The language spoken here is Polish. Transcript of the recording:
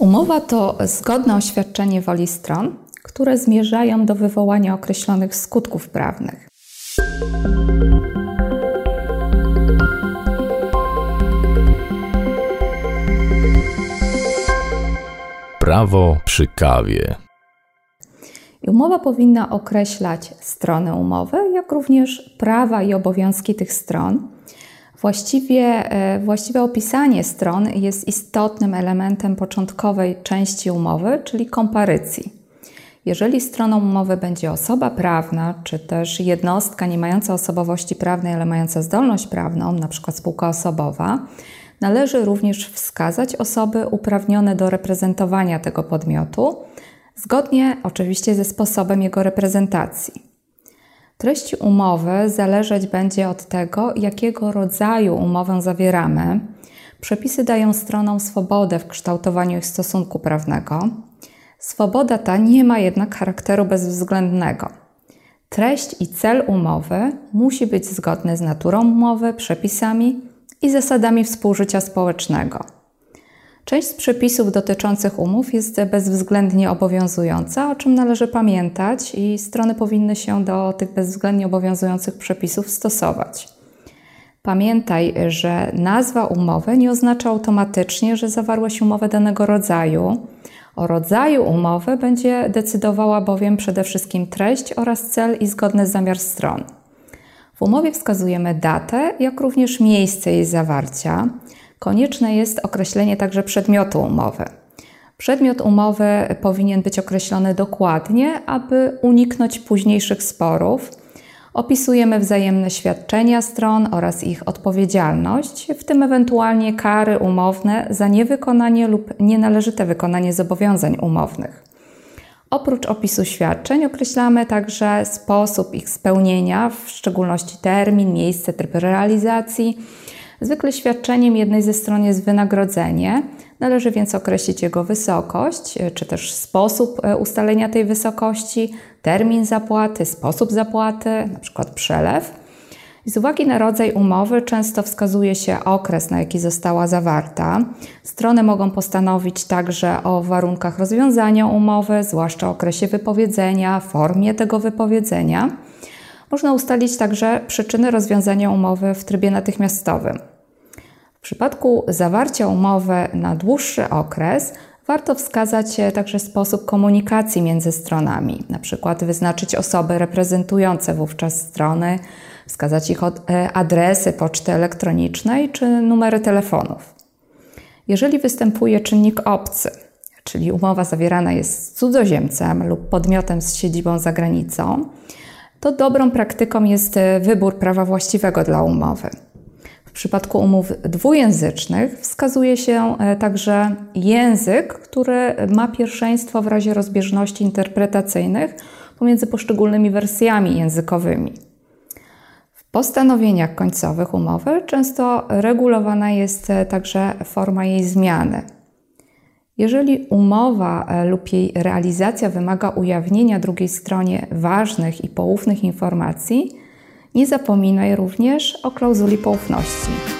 Umowa to zgodne oświadczenie woli stron, które zmierzają do wywołania określonych skutków prawnych. Prawo przy kawie. Umowa powinna określać strony umowy, jak również prawa i obowiązki tych stron. Właściwie, e, właściwe opisanie stron jest istotnym elementem początkowej części umowy, czyli komparycji. Jeżeli stroną umowy będzie osoba prawna, czy też jednostka nie mająca osobowości prawnej, ale mająca zdolność prawną, np. spółka osobowa, należy również wskazać osoby uprawnione do reprezentowania tego podmiotu, zgodnie oczywiście ze sposobem jego reprezentacji. Treść umowy zależeć będzie od tego, jakiego rodzaju umowę zawieramy. Przepisy dają stronom swobodę w kształtowaniu ich stosunku prawnego. Swoboda ta nie ma jednak charakteru bezwzględnego. Treść i cel umowy musi być zgodny z naturą umowy, przepisami i zasadami współżycia społecznego. Część z przepisów dotyczących umów jest bezwzględnie obowiązująca, o czym należy pamiętać i strony powinny się do tych bezwzględnie obowiązujących przepisów stosować. Pamiętaj, że nazwa umowy nie oznacza automatycznie, że zawarłeś umowę danego rodzaju. O rodzaju umowy będzie decydowała bowiem przede wszystkim treść oraz cel i zgodny zamiar stron. W umowie wskazujemy datę, jak również miejsce jej zawarcia. Konieczne jest określenie także przedmiotu umowy. Przedmiot umowy powinien być określony dokładnie, aby uniknąć późniejszych sporów. Opisujemy wzajemne świadczenia stron oraz ich odpowiedzialność, w tym ewentualnie kary umowne za niewykonanie lub nienależyte wykonanie zobowiązań umownych. Oprócz opisu świadczeń określamy także sposób ich spełnienia, w szczególności termin, miejsce, tryb realizacji Zwykle świadczeniem jednej ze stron jest wynagrodzenie. Należy więc określić jego wysokość, e, czy też sposób e, ustalenia tej wysokości, termin zapłaty, sposób zapłaty, np. przelew. Z uwagi na rodzaj umowy często wskazuje się okres, na jaki została zawarta. Strony mogą postanowić także o warunkach rozwiązania umowy, zwłaszcza okresie wypowiedzenia, formie tego wypowiedzenia. Można ustalić także przyczyny rozwiązania umowy w trybie natychmiastowym. W przypadku zawarcia umowy na dłuższy okres warto wskazać także sposób komunikacji między stronami, na przykład wyznaczyć osoby reprezentujące wówczas strony, wskazać ich e, adresy poczty elektronicznej czy numery telefonów. Jeżeli występuje czynnik obcy, czyli umowa zawierana jest z cudzoziemcem lub podmiotem z siedzibą za granicą, to dobrą praktyką jest e, wybór prawa właściwego dla umowy. W przypadku umów dwujęzycznych wskazuje się e, także język, który ma pierwszeństwo w razie rozbieżności interpretacyjnych pomiędzy poszczególnymi wersjami językowymi. W postanowieniach końcowych umowy często regulowana jest e, także forma jej zmiany. Jeżeli umowa e, lub jej realizacja wymaga ujawnienia drugiej stronie ważnych i poufnych informacji, nie zapominaj również o klauzuli poufności.